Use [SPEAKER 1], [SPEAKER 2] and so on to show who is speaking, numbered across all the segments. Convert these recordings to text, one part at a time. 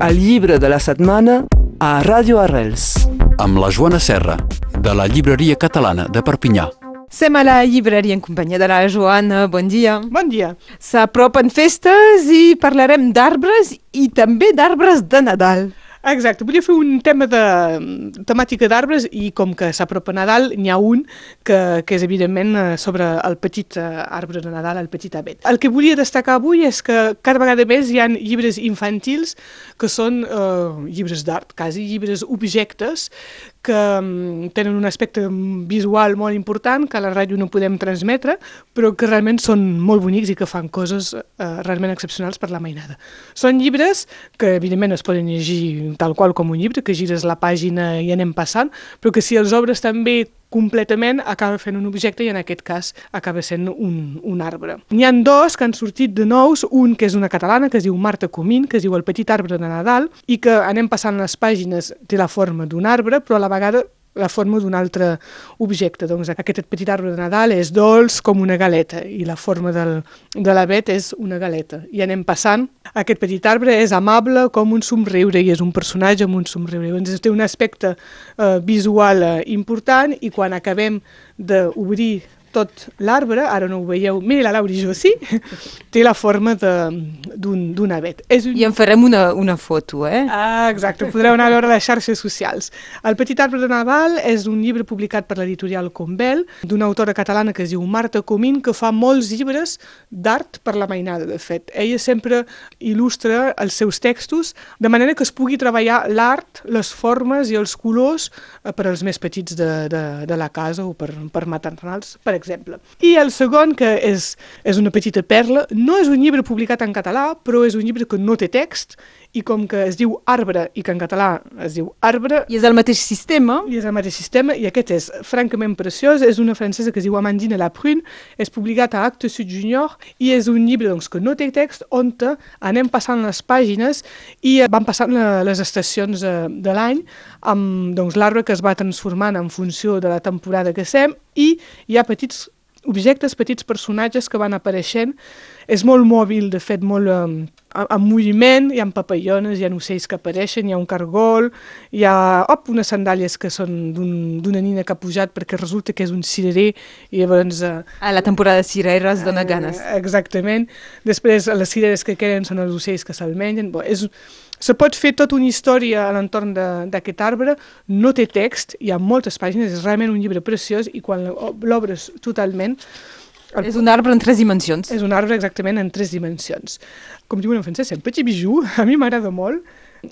[SPEAKER 1] El llibre de la setmana a Ràdio Arrels.
[SPEAKER 2] amb la Joana Serra, de la Llibreria Catalana de Perpinyà.
[SPEAKER 3] Som a la llibreria en companyia de la Joana. Bon dia.
[SPEAKER 4] Bon dia.
[SPEAKER 3] S'apropen festes i parlarem d'arbres i també d'arbres de Nadal.
[SPEAKER 4] Exacte, volia fer un tema de temàtica d'arbres i com que s'apropa Nadal, n'hi ha un que, que és evidentment eh, sobre el petit eh, arbre de Nadal, el petit avet. El que volia destacar avui és que cada vegada més hi ha llibres infantils que són eh, llibres d'art, quasi llibres objectes que mm, tenen un aspecte visual molt important que a la ràdio no podem transmetre, però que realment són molt bonics i que fan coses eh, realment excepcionals per la mainada. Són llibres que evidentment es poden llegir tal qual com un llibre, que gires la pàgina i anem passant, però que si els obres també completament acaba fent un objecte i en aquest cas acaba sent un, un arbre. N'hi han dos que han sortit de nous, un que és una catalana que es diu Marta Comín, que es diu El petit arbre de Nadal i que anem passant les pàgines té la forma d'un arbre però a la vegada la forma d'un altre objecte. Doncs aquest petit arbre de Nadal és dolç com una galeta i la forma del, de l'avet és una galeta. I anem passant. Aquest petit arbre és amable com un somriure i és un personatge amb un somriure. Doncs té un aspecte eh, visual eh, important i quan acabem d'obrir tot l'arbre, ara no ho veieu, mira la Laura i jo sí, té la forma d'un avet. És un...
[SPEAKER 3] I en farem una, una foto, eh?
[SPEAKER 4] Ah, exacte, podreu anar a veure les xarxes socials. El petit arbre de Nadal és un llibre publicat per l'editorial Combel, d'una autora catalana que es diu Marta Comín, que fa molts llibres d'art per la mainada, de fet. Ella sempre il·lustra els seus textos de manera que es pugui treballar l'art, les formes i els colors eh, per als més petits de, de, de la casa o per, per maternals, per exemple. I el segon, que és, és una petita perla, no és un llibre publicat en català, però és un llibre que no té text, i com que es diu arbre i que en català es diu arbre...
[SPEAKER 3] I és el mateix sistema.
[SPEAKER 4] I és el mateix sistema, i aquest és francament preciós, és una francesa que es diu Amandine Laprune, és publicat a Actes Sud Junior, i és un llibre doncs, que no té text, on anem passant les pàgines i van passant les estacions eh, de l'any amb doncs, l'arbre que es va transformant en funció de la temporada que sem, i hi ha petits objectes, petits personatges que van apareixent. És molt mòbil, de fet, molt eh, en moviment, hi ha papallones, hi ha ocells que apareixen, hi ha un cargol, hi ha op, unes sandàlies que són d'una un, nina que ha pujat perquè resulta que és un cirerer i llavors... Eh,
[SPEAKER 3] a la temporada de cireres dona
[SPEAKER 4] eh,
[SPEAKER 3] ganes.
[SPEAKER 4] Exactament. Després les cireres que queden són els ocells que se'l mengen. Bo, és, se pot fer tota una història a l'entorn d'aquest arbre, no té text, hi ha moltes pàgines, és realment un llibre preciós i quan l'obres totalment...
[SPEAKER 3] El... És un arbre en tres dimensions.
[SPEAKER 4] És un arbre exactament en tres dimensions. Com diuen en francès, c'est un petit bijou, a mi m'agrada molt.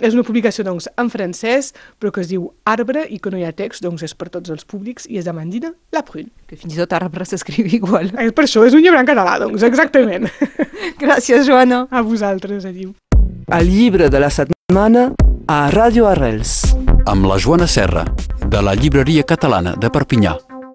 [SPEAKER 4] És una publicació doncs, en francès, però que es diu Arbre i que no hi ha text, doncs és per tots els públics i és d'Amandina Laprune.
[SPEAKER 3] Que fins i tot arbre s'escriu igual.
[SPEAKER 4] Eh, per això és un llibre en català, doncs, exactament.
[SPEAKER 3] Gràcies, Joana.
[SPEAKER 4] A vosaltres, adiu.
[SPEAKER 1] El llibre de la setmana a Ràdio Arrels.
[SPEAKER 2] Amb la Joana Serra, de la Llibreria Catalana de Perpinyà.